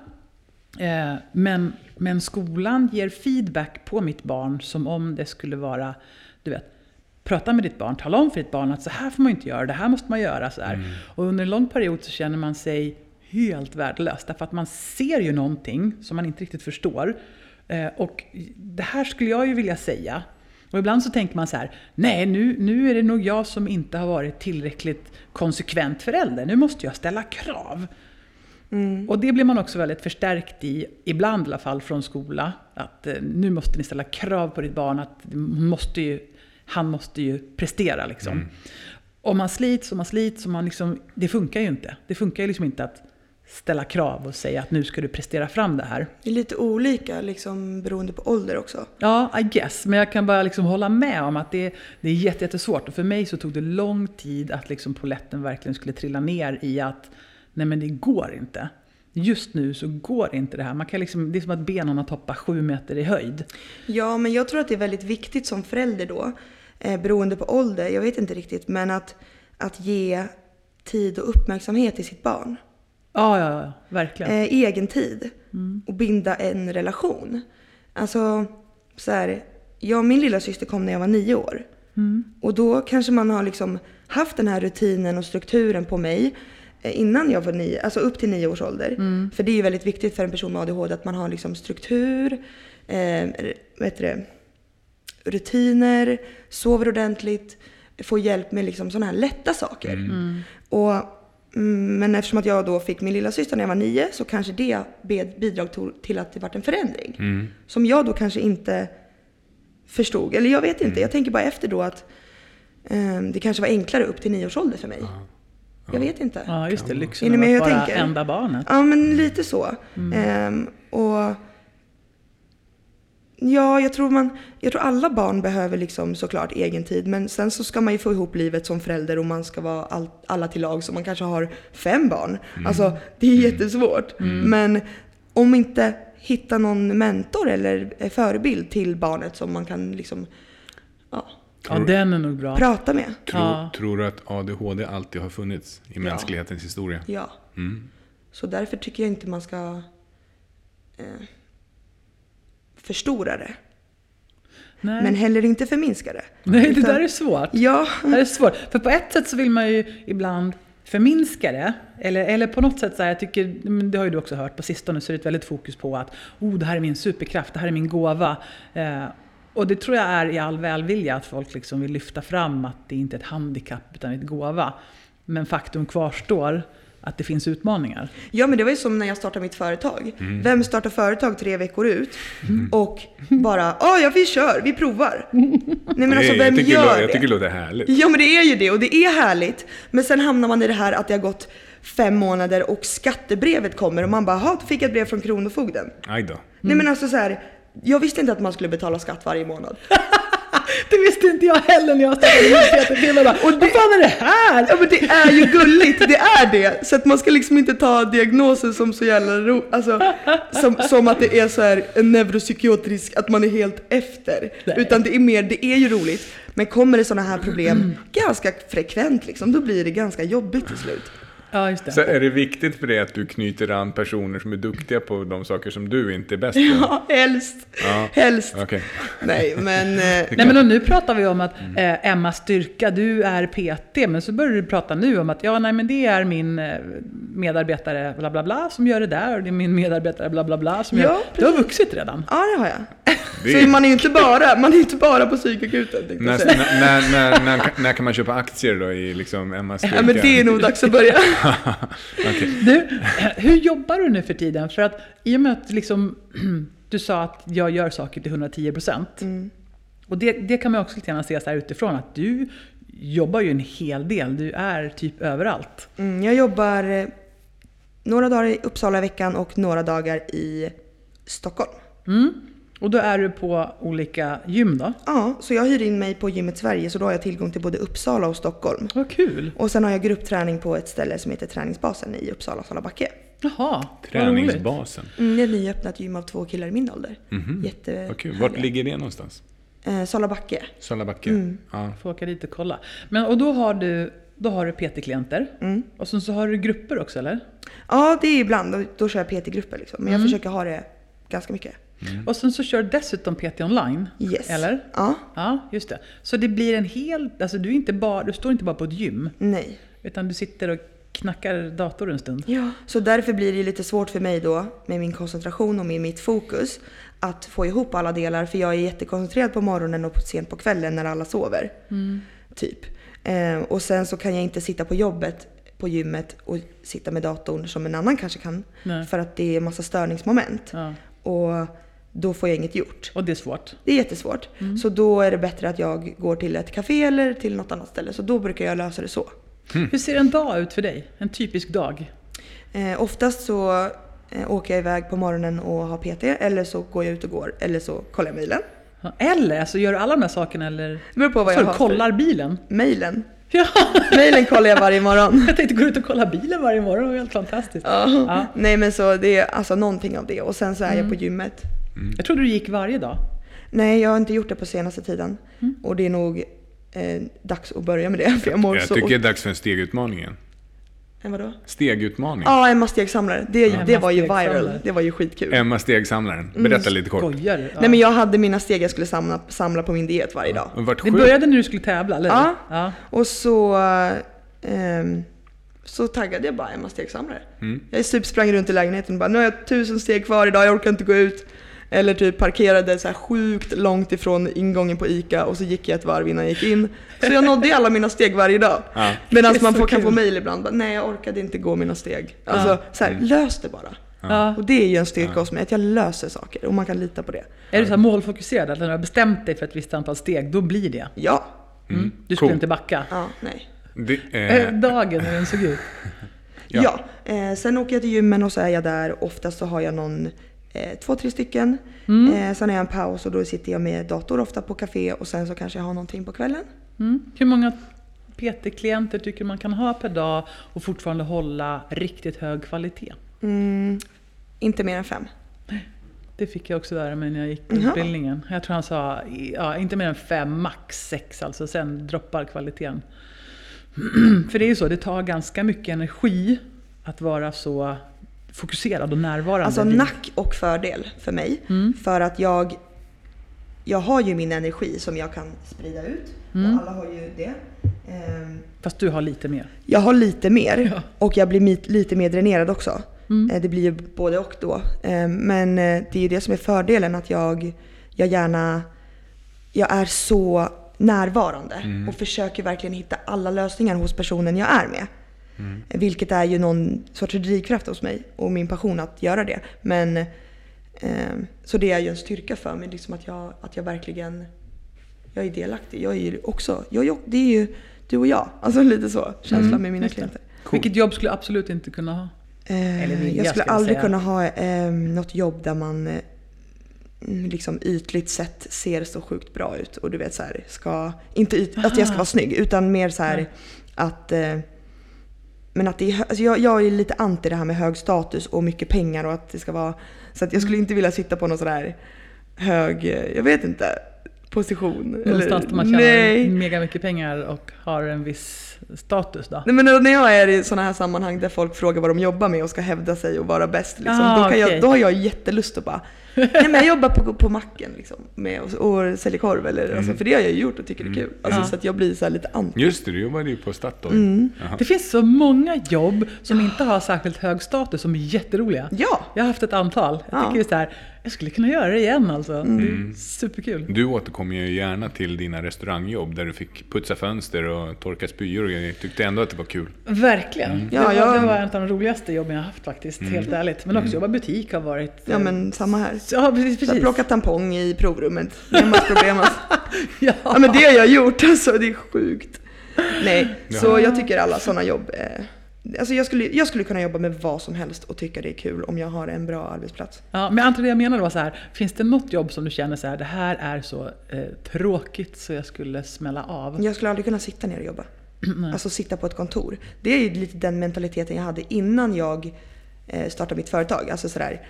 eh, men, men skolan ger feedback på mitt barn som om det skulle vara, du vet, prata med ditt barn, tala om för ditt barn att så här får man inte göra, det här måste man göra. Så här. Och under en lång period så känner man sig helt värdelös, därför att man ser ju någonting som man inte riktigt förstår. Eh, och det här skulle jag ju vilja säga. Och ibland så tänker man så här, nej nu, nu är det nog jag som inte har varit tillräckligt konsekvent förälder, nu måste jag ställa krav. Och det blir man också väldigt förstärkt i, ibland i alla fall från skola. Att eh, nu måste ni ställa krav på ditt barn, att måste ju, han måste ju prestera liksom. Och man slits och man slits och man liksom, det funkar ju inte. Det funkar ju liksom inte att ställa krav och säga att nu ska du prestera fram det här. Det är lite olika liksom, beroende på ålder också. Ja, I guess. Men jag kan bara liksom hålla med om att det, det är jätte- jättesvårt. Och för mig så tog det lång tid att liksom poletten verkligen skulle trilla ner i att nej men det går inte. Just nu så går inte det här. Man kan liksom, det är som att benen har toppat sju meter i höjd. Ja, men jag tror att det är väldigt viktigt som förälder då, eh, beroende på ålder, jag vet inte riktigt, men att, att ge tid och uppmärksamhet till sitt barn. Ja, ja, ja verkligen. Eh, egen tid. Och binda en relation. Alltså, så här, jag och min lilla syster kom när jag var nio år. Och då kanske man har liksom haft den här rutinen och strukturen på mig eh, innan jag var nio, alltså upp till nio års ålder. För det är ju väldigt viktigt för en person med ADHD att man har liksom struktur, eh, heter det, rutiner, sover ordentligt, får hjälp med liksom sådana här lätta saker. Och, mm, men eftersom att jag då fick min lilla syster när jag var nio så kanske det bidrog till att det vart en förändring. Som jag då kanske inte förstod. Eller jag vet inte, jag tänker bara efter då att eh, det kanske var enklare upp till nio års ålder för mig. Jag vet inte. Ja, just det. Lyxen av att vara tänker? enda barnet. Ja, men lite så. Ehm, och Ja, jag tror, man, jag tror alla barn behöver liksom såklart egen tid. Men sen så ska man ju få ihop livet som förälder och man ska vara all, alla till lag. Så man kanske har fem barn. Alltså, det är jättesvårt. Men om inte hitta någon mentor eller förebild till barnet som man kan liksom, ja, Ja, den är nog bra. prata med. Tror, Ja. tror du att ADHD alltid har funnits i mänsklighetens historia? Ja. Mm. Så därför tycker jag inte man ska eh, förstora det. Nej. Men heller inte förminska det. Nej, det Utan- där är svårt. Ja, Det är svårt. För på ett sätt så vill man ju ibland förminska det. Eller, eller på något sätt så här, jag tycker, det har ju du också hört, på sistone så är det ett väldigt fokus på att oh, det här är min superkraft, det här är min gåva. Eh, och det tror jag är i all välvilja att folk liksom vill lyfta fram att det inte är ett handikapp utan ett gåva. Men faktum kvarstår att det finns utmaningar. ja, men det var ju som när jag startade mitt företag. Mm. Vem startar företag tre veckor ut och bara ja, ja vi kör, vi provar. Nej men alltså Det- vem jag tycker, gör det jag tycker det låter härligt. Ja men det är ju det och det är härligt. Men sen hamnar man i det här att det har gått fem månader och skattebrevet kommer och man bara, jaha, då fick jag ett brev från Kronofogden. Aj då. Nej men alltså så här, jag visste inte att man skulle betala skatt varje månad. Det visste inte jag heller när jag startade PT-firma. Och Vad fan är det här? Ja men det är ju gulligt, det är det. Så att man ska liksom inte ta diagnosen som så jävla ro, alltså som, som att det är så här en neuropsykiatrisk, att man är helt efter. Nej. Utan det är mer, det är ju roligt. Men kommer det sådana här problem ganska frekvent liksom, då blir det ganska jobbigt till slut. Ja, just det. Så är det viktigt för dig att du knyter an personer som är duktiga på de saker som du inte är bäst på? Ja, helst. Ja. Helst. Okej. Nej men, eh, Nej men och nu pratar vi om att eh, Emma Styrka, du är PT, men så börjar du prata nu om att ja, nej men det är min eh, medarbetare bla bla bla som gör det där och det är min medarbetare bla bla bla som Ja, gör... Du har vuxit redan. ja det har jag. Det Så man är ju inte bara, man är inte bara på psykakuten När, när, när, när, när, när kan man köpa aktier då i liksom Emmas Ja men det är nog dags att börja. Okej. Du, hur jobbar du nu för tiden? För att i och med att liksom, du sa att jag gör saker till 110 procent. Och det, det kan man också lite grann se så här utifrån att du jobbar ju en hel del. Du är typ överallt. Mm, jag jobbar eh, några dagar i Uppsala i veckan och några dagar i Stockholm. Mm. Och då är du på olika gym då? Ja, så jag hyr in mig på gymmet Sverige så då har jag tillgång till både Uppsala och Stockholm. Vad kul! Och sen har jag gruppträning på ett ställe som heter Träningsbasen i Uppsala, Salabacke. Jaha. Träningsbasen. Mm, det är ett nyöppnat gym av två killar i min ålder. Mhm. Jätte Vad kul. Vart ligger det någonstans? eh, Salabacke. Salabacke? Mm. Ja. Får åka dit och kolla. Men, och då har du, då har du PT-klienter. Mm. Och sen så har du grupper också eller? Ja, det är ibland. Då, då kör jag PT-grupper liksom. Men jag Mm. försöker ha det ganska mycket. Och sen så kör du dessutom PT online. Yes. Eller? Ja, Ja, just det. Så det blir en hel... Alltså du, är inte bara, du står inte bara på ett gym. nej. Utan du sitter och knackar dator en stund. Ja, så därför blir det lite svårt för mig då med min koncentration och med mitt fokus att få ihop alla delar för jag är jättekoncentrerad på morgonen och sent på kvällen när alla sover. Typ. Eh, och sen så kan jag inte sitta på jobbet på gymmet och sitta med datorn som en annan kanske kan. Nej. För att det är massa störningsmoment. Ja. Och då får jag inget gjort. Och det är svårt. Det är jättesvårt. Så då är det bättre att jag går till ett café eller till något annat ställe. Så då brukar jag lösa det så. Hur ser en dag ut för dig? En typisk dag? Eh, oftast så eh, åker jag iväg på morgonen och har PT eller så går jag ut och går eller så kollar jag mejlen. Eller, alltså gör du alla de här sakerna eller? Det beror på vad Så jag har kollar bilen? för mejlen. Ja, Mejlen kollar jag varje morgon. jag tänkte gå ut och kolla bilen varje morgon, det var helt fantastiskt. Ja. Ja. Nej men så det är alltså någonting av det och sen så är jag på gymmet. Jag trodde du gick varje dag. Nej jag har inte gjort det på senaste tiden. Och det är nog eh, dags att börja med det för jag mår Jag så... tycker det är dags för en stegutmaning igen. Eh, vadå? Stegutmaning. Ja, Emma stegsamlare. Det, Emma det var ju viral. Det var ju skitkul. Emma Stegsamlaren. Berätta lite kort. Skojar? Ja. Nej men jag hade mina steg jag skulle samla, samla på min diet varje dag. Vart Det började när du skulle tävla, eller? Ja. ja. Och så, ehm, så taggade jag bara Emma stegsamlare. Mm. Jag typ sprang runt i lägenheten och bara nu har jag tusen steg kvar idag, jag orkar inte gå ut. Eller typ parkerade så här sjukt långt ifrån ingången på ICA och så gick jag ett varv innan jag gick in. Så jag nådde alla mina steg varje dag. Ja. Medan man får, kan få mejl ibland, bara, nej jag orkade inte gå mina steg. Alltså Ja. så här, lös det bara. Ja. Och det är ju en styrka hos mig, att jag löser saker och man kan lita på det. Är du så här målfokuserad? Att när du har bestämt dig för ett visst antal steg, då blir det? Ja. Mm. Du skulle Cool. inte backa? Ja, nej. Det, Eh, eh, Dagen, hur den såg ut? Ja. Ja. Eh, sen åker jag till gymmen och så är jag där. Oftast så har jag någon, eh, två, tre stycken. Eh, sen har jag en paus och då sitter jag med dator ofta på café och sen så kanske jag har någonting på kvällen. Mm. Hur många PT-klienter tycker man kan ha per dag och fortfarande hålla riktigt hög kvalitet? Mm, inte mer än fem. Det fick jag också lära mig när jag gick utbildningen. Jag tror han sa ja, inte mer än fem, max sex alltså. Sen droppar kvaliteten. För det är ju så, det tar ganska mycket energi att vara så fokuserad och närvarande. Alltså nack och fördel för mig. Mm. För att jag, jag har ju min energi som jag kan sprida ut. Mm. Och alla har ju det. Ehm, Fast du har lite mer. Jag har lite mer Ja. och jag blir mit- lite mer dränerad också. Mm. Eh, Det blir ju både och då. Eh, Men eh, det är ju det som är fördelen att jag, jag gärna, jag är så närvarande och försöker verkligen hitta alla lösningar hos personen jag är med. Eh, Vilket är ju någon sorts drivkraft hos mig och min passion att göra det. Men eh, så det är ju en styrka för mig liksom att jag, att jag verkligen jag är delaktig. Jag är ju också, jag, det är ju du och jag. Alltså lite så känslan med mina klienter. Vilket jobb skulle du absolut inte kunna ha? Eh, Eller vilja, jag skulle aldrig säga. kunna ha eh, något jobb där man eh, mm, liksom ytligt sett ser så sjukt bra ut. Och du vet så här, ska, inte yt, att jag ska vara snygg utan mer så här att eh, men att det är, alltså jag, jag är lite anti det här med hög status och mycket pengar och att det ska vara Så att jag skulle inte vilja sitta på någon sån här hög, eh, jag vet inte, position. Någonstans där man tjänar nej. mega mycket pengar och har en viss status då? Nej men när jag är i sådana här sammanhang där folk frågar vad de jobbar med och ska hävda sig och vara bäst, liksom, Ah, då, kan okej. jag, då har jag jättelust att bara Nej men jag jobbar på, på macken liksom, med och, och säljer korv eller, alltså, för det har jag ju gjort och tycker det är kul. Alltså, Ja. Så att jag blir så här lite anti. Just det, du jobbade ju på Statoil. Mm. Det finns så många jobb som inte har särskilt hög status som är jätteroliga. Ja! Jag har haft ett antal. Jag Ja. tycker just det här, jag skulle kunna göra det igen alltså. Det är superkul. Du återkommer ju gärna till dina restaurangjobb där du fick putsa fönster och torka spyor och grejer. Tyckte ändå att det var kul. Verkligen. Ja, det, var, jag- det var en av de roligaste jobben jag har haft faktiskt, helt ärligt. Men också jobba i butik har varit... Ja men samma här. Ja, precis. Jag precis. plockar tampong i provrummet. Hemmas problem alltså. Ja. Ja men det har jag gjort alltså, det är sjukt. Nej, så jag tycker alla sådana jobb eh, Alltså jag skulle, jag skulle kunna jobba med vad som helst och tycka det är kul om jag har en bra arbetsplats. Ja, men antar det jag menade var så här, finns det något jobb som du känner så här, det här är så eh, tråkigt så jag skulle smälla av? Jag skulle aldrig kunna sitta ner och jobba. Alltså sitta på ett kontor. Det är ju lite den mentaliteten jag hade innan jag eh, startade mitt företag. Alltså sådär.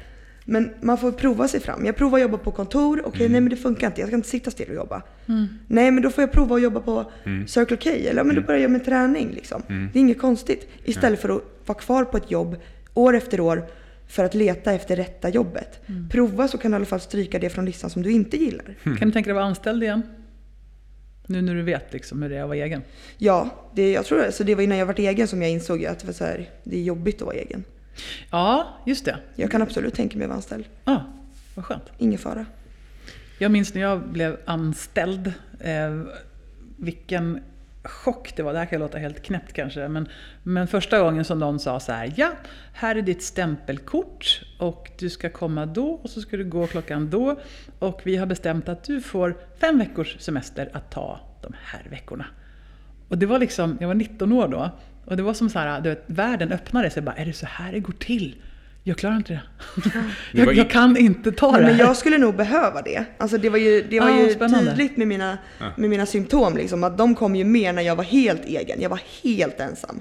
Men man får prova sig fram. Jag provar att jobba på kontor. Okej, nej men det funkar inte. Jag ska inte sitta still och jobba. Nej, men då får jag prova att jobba på Circle K. Eller ja, men då börjar jag med träning. Liksom. Det är inget konstigt. Istället för att vara kvar på ett jobb år efter år för att leta efter rätta jobbet. Prova så kan du i alla fall stryka det från listan som du inte gillar. Kan du tänka dig att vara anställd igen? Nu när du vet liksom hur det är att vara egen. Ja, det, jag tror det. Så det var innan jag varit egen som jag insåg att det, var så här, det är jobbigt att vara egen. Ja, just det. Jag kan absolut tänka mig att vara anställd. Ja, vad skönt. Ingen fara. Jag minns när jag blev anställd, eh, vilken chock det var. Det här kan låta helt knäppt kanske, men, men första gången som någon sa så här, ja, här är ditt stämpelkort och du ska komma då och så ska du gå klockan då och vi har bestämt att du får fem veckors semester att ta de här veckorna. Och det var liksom, jag var 19 år då och det var som så här, du vet, världen öppnade sig bara, är det så här det går till? Jag klarar inte det. Jag, jag kan inte ta det Men jag skulle nog behöva det. Alltså det var ju, det var Ah, ju spännande. tydligt med mina, med mina symptom. Liksom, att de kom ju mer när jag var helt egen. Jag var helt ensam.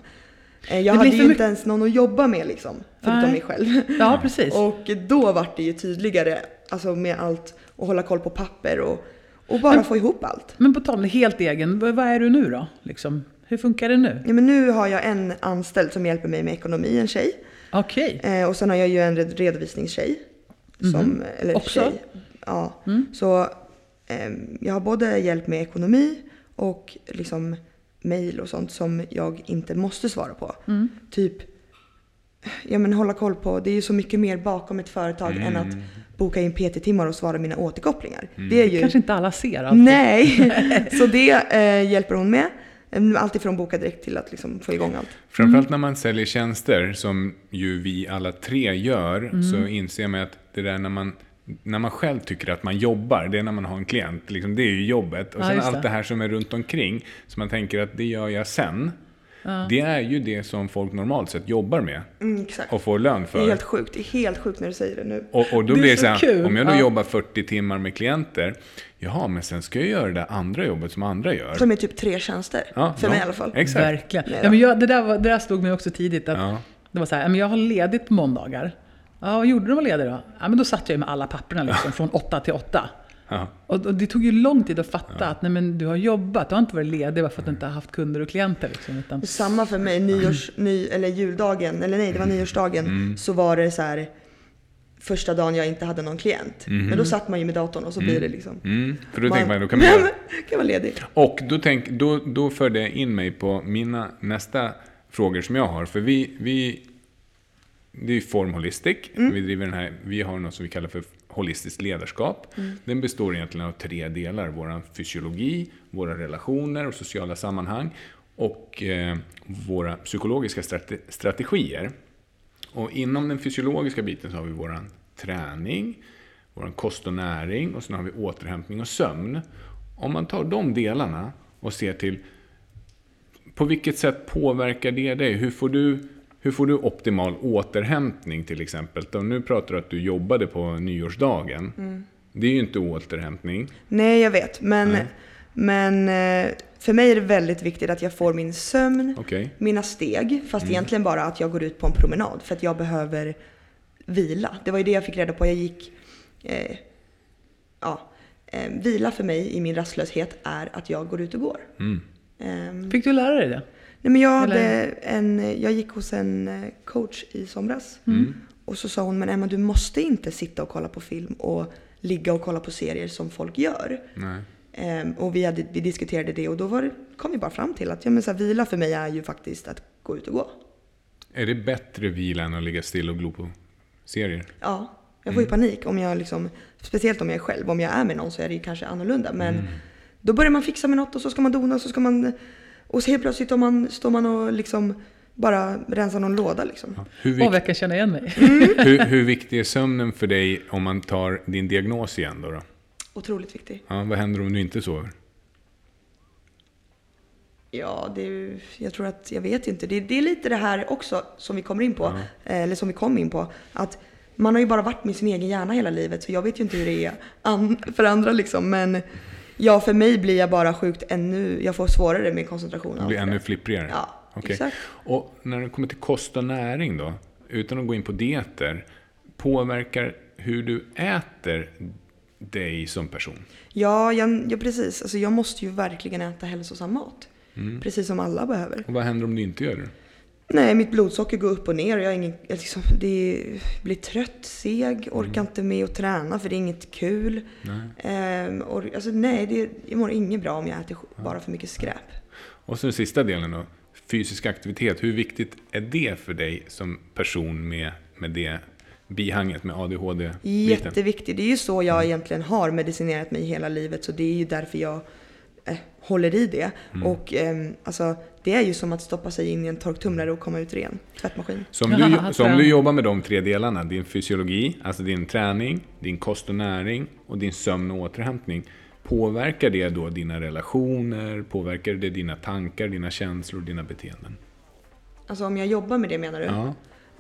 Eh, Jag Det hade ju inte ens någon att jobba med liksom. Förutom Nej. mig själv. Ja, precis. Och då var det ju tydligare alltså med allt och hålla koll på papper och, och bara få ihop allt. Men på tal om helt egen, vad vad är du nu då? Liksom, hur funkar det nu? Ja, men nu har jag en anställd som hjälper mig med ekonomi, en tjej. Okej. Eh, och sen har jag ju en red- redovisningstjej. Som, eller Mhm. Också? tjej. Ja. Så ehm, jag har både hjälp med ekonomi och liksom mail och sånt som jag inte måste svara på. Mm. Typ, ja men hålla koll på, det är ju så mycket mer bakom ett företag än att boka in PT-timmar och svara mina återkopplingar. Det är ju... Kanske inte alla ser alltid. Nej, så det eh, hjälper hon med. Eh, Allt ifrån boka direkt till att liksom få igång allt. Framförallt när man säljer tjänster, som ju vi alla tre gör, Mm. så inser man att det där när man, när man själv tycker att man jobbar, det är när man har en klient. Liksom, det är ju jobbet. Och Ja, sen allt det. det här som är runt omkring, som man tänker att det gör jag sen. Det är ju det som folk normalt sett jobbar med Mm, exakt. och får lön Det är för. helt sjukt. Det är helt sjukt när du säger det nu. Och, och då Det blir det så så här, kul. om jag då Ja. jobbar 40 timmar med klienter, jaha, men sen ska jag göra det där andra jobbet som andra gör. Som är typ tre tjänster. Ja, för ja, mig i alla fall. Exakt. Verkligen. Ja, men jag, det, där var, det där slog mig också tidigt. Att Ja. Det var så här, men jag har ledigt på måndagar. Ja, vad gjorde du när du var ledig då? Ja, men då satt jag med alla papperna liksom, från åtta till åtta. Ja. Och, och det tog ju lång tid att fatta att nej, men du har jobbat, du har inte varit ledig bara för att du inte har haft kunder och klienter. Liksom, utan, Samma för mig, nyårs, ny, eller juldagen, eller nej det var nyårsdagen, Mm. så var det så här första dagen jag inte hade någon klient. Men då satt man ju med datorn och så blir det liksom. Mm, för då man, tänker man, då kan man kan vara ledig. Och då, tänk, då, då för det in mig på mina nästa frågor som jag har. För vi, vi det är ju Form Holistic. Vi, driver den här, vi har något som vi kallar för holistiskt ledarskap. Den består egentligen av tre delar. Vår fysiologi, våra relationer och sociala sammanhang och eh, våra psykologiska strate, strategier. Och inom den fysiologiska biten så har vi vår träning, vår kost och näring och sen har vi återhämtning och sömn. Om man tar de delarna och ser till på vilket sätt påverkar det dig? Hur får du, hur får du optimal återhämtning till exempel? Då, nu pratar du att du jobbade på nyårsdagen. Det är ju inte återhämtning. Nej jag vet, men, Nej. men eh, för mig är det väldigt viktigt att jag får min sömn, Okej. mina steg, fast egentligen bara att jag går ut på en promenad för att jag behöver vila. Det var ju det jag fick reda på. Jag gick... Eh, ja, eh, vila för mig i min rastlöshet är att jag går ut och går. Mm. Ehm, Fick du lära dig det? Nej, men jag, hade Eller- en, jag gick hos en eh, coach i somras. Mm. Och så sa hon, men Emma du måste inte sitta och kolla på film och ligga och kolla på serier som folk gör. Nej. Ehm, och vi, hade, vi diskuterade det och då var kom vi bara fram till att ja, men så här, vila för mig är ju faktiskt att gå ut och gå. Är det bättre vila än att ligga still och glo på serier? Ja, jag får ju panik om jag liksom, speciellt om jag är själv. Om jag är med någon så är det ju kanske annorlunda. Men då börjar man fixa med något och så ska man dona och så ska man... Och så helt plötsligt står man, står man och liksom bara rensar någon låda liksom. Hur, Åh, vik- jag kan känna igen mig. hur, hur viktig är sömnen för dig om man tar din diagnos igen då? då? Otroligt viktig. Ja, vad händer om du inte sover? Ja, det är, jag tror att, jag vet inte. Det, det är lite det här också som vi kommer in på, eh, eller som vi kom in på. Att man har ju bara varit med sin egen hjärna hela livet, så jag vet ju inte hur det är an, för andra liksom. Men ja, för mig blir jag bara sjukt ännu, jag får svårare med koncentration. Det blir ännu flipprigare? Ja, Okej. exakt. Och när det kommer till kost och näring då, utan att gå in på dieter, påverkar hur du äter dig som person? Ja, jag, ja, precis. Alltså, jag måste ju verkligen äta hälsosam mat. Mm. Precis som alla behöver. Och vad händer om du inte gör det? Nej, mitt blodsocker går upp och ner jag, är ingen, jag liksom, det blir trött, seg, orkar inte med att träna för det är inget kul. Nej. Ehm, och, alltså, nej, det, jag mår inget bra om jag äter bara för mycket skräp. Och så den sista delen då, fysisk aktivitet. Hur viktigt är det för dig som person med, med det bihanget med ADHD-biten? Jätteviktigt. Det är ju så jag egentligen har medicinerat mig hela livet så det är ju därför jag eh, håller i det. Och ehm, alltså, det är ju som att stoppa sig in i en torktumlare och komma ut ren. Tvättmaskin. Så om, du, så om du jobbar med de tre delarna, din fysiologi, alltså din träning, din kost och näring och din sömn och återhämtning. Påverkar det då dina relationer? Påverkar det dina tankar, dina känslor, dina beteenden? Alltså om jag jobbar med det menar du? Ja.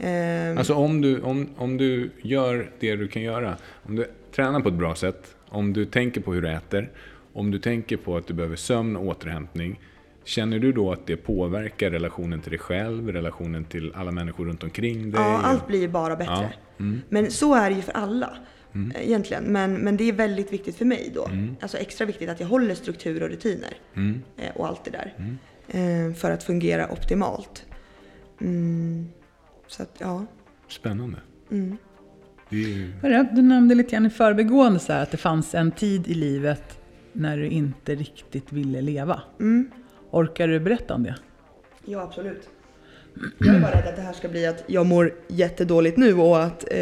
Ehm, Alltså om du, om, om du gör det du kan göra. Om du tränar på ett bra sätt, om du tänker på hur du äter, om du tänker på att du behöver sömn och återhämtning. Känner du då att det påverkar relationen till dig själv, relationen till alla människor runt omkring dig? Ja, allt blir ju bara bättre. Ja, mm. Men så är det ju för alla. eh, Egentligen. Men, men det är väldigt viktigt för mig då. Alltså extra viktigt att jag håller struktur och rutiner. Mm. eh, Och allt det där. Eh, För att fungera optimalt. Mm. Så att, ja. Spännande. Mm. Det är Du nämnde lite grann i förbigående så här att det fanns en tid i livet när du inte riktigt ville leva. Mm. Orkar du berätta om det? Ja, absolut. Jag är bara rädd att det här ska bli att jag mår jättedåligt nu och att eh,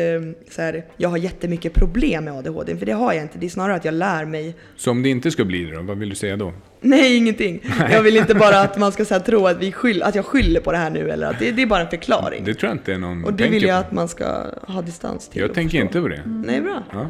så här, jag har jättemycket problem med ADHD. För det har jag inte. Det är snarare att jag lär mig. Så om det inte ska bli det då, vad vill du säga då? Nej, ingenting. Jag vill inte bara att man ska så här, tro att, vi skyll, att jag skyller på det här nu. Eller att det, det är bara en förklaring. Det tror jag inte är någon och det vill jag på. att man ska ha distans till. Jag tänker förstå. inte på det. Nej, bra. Ja.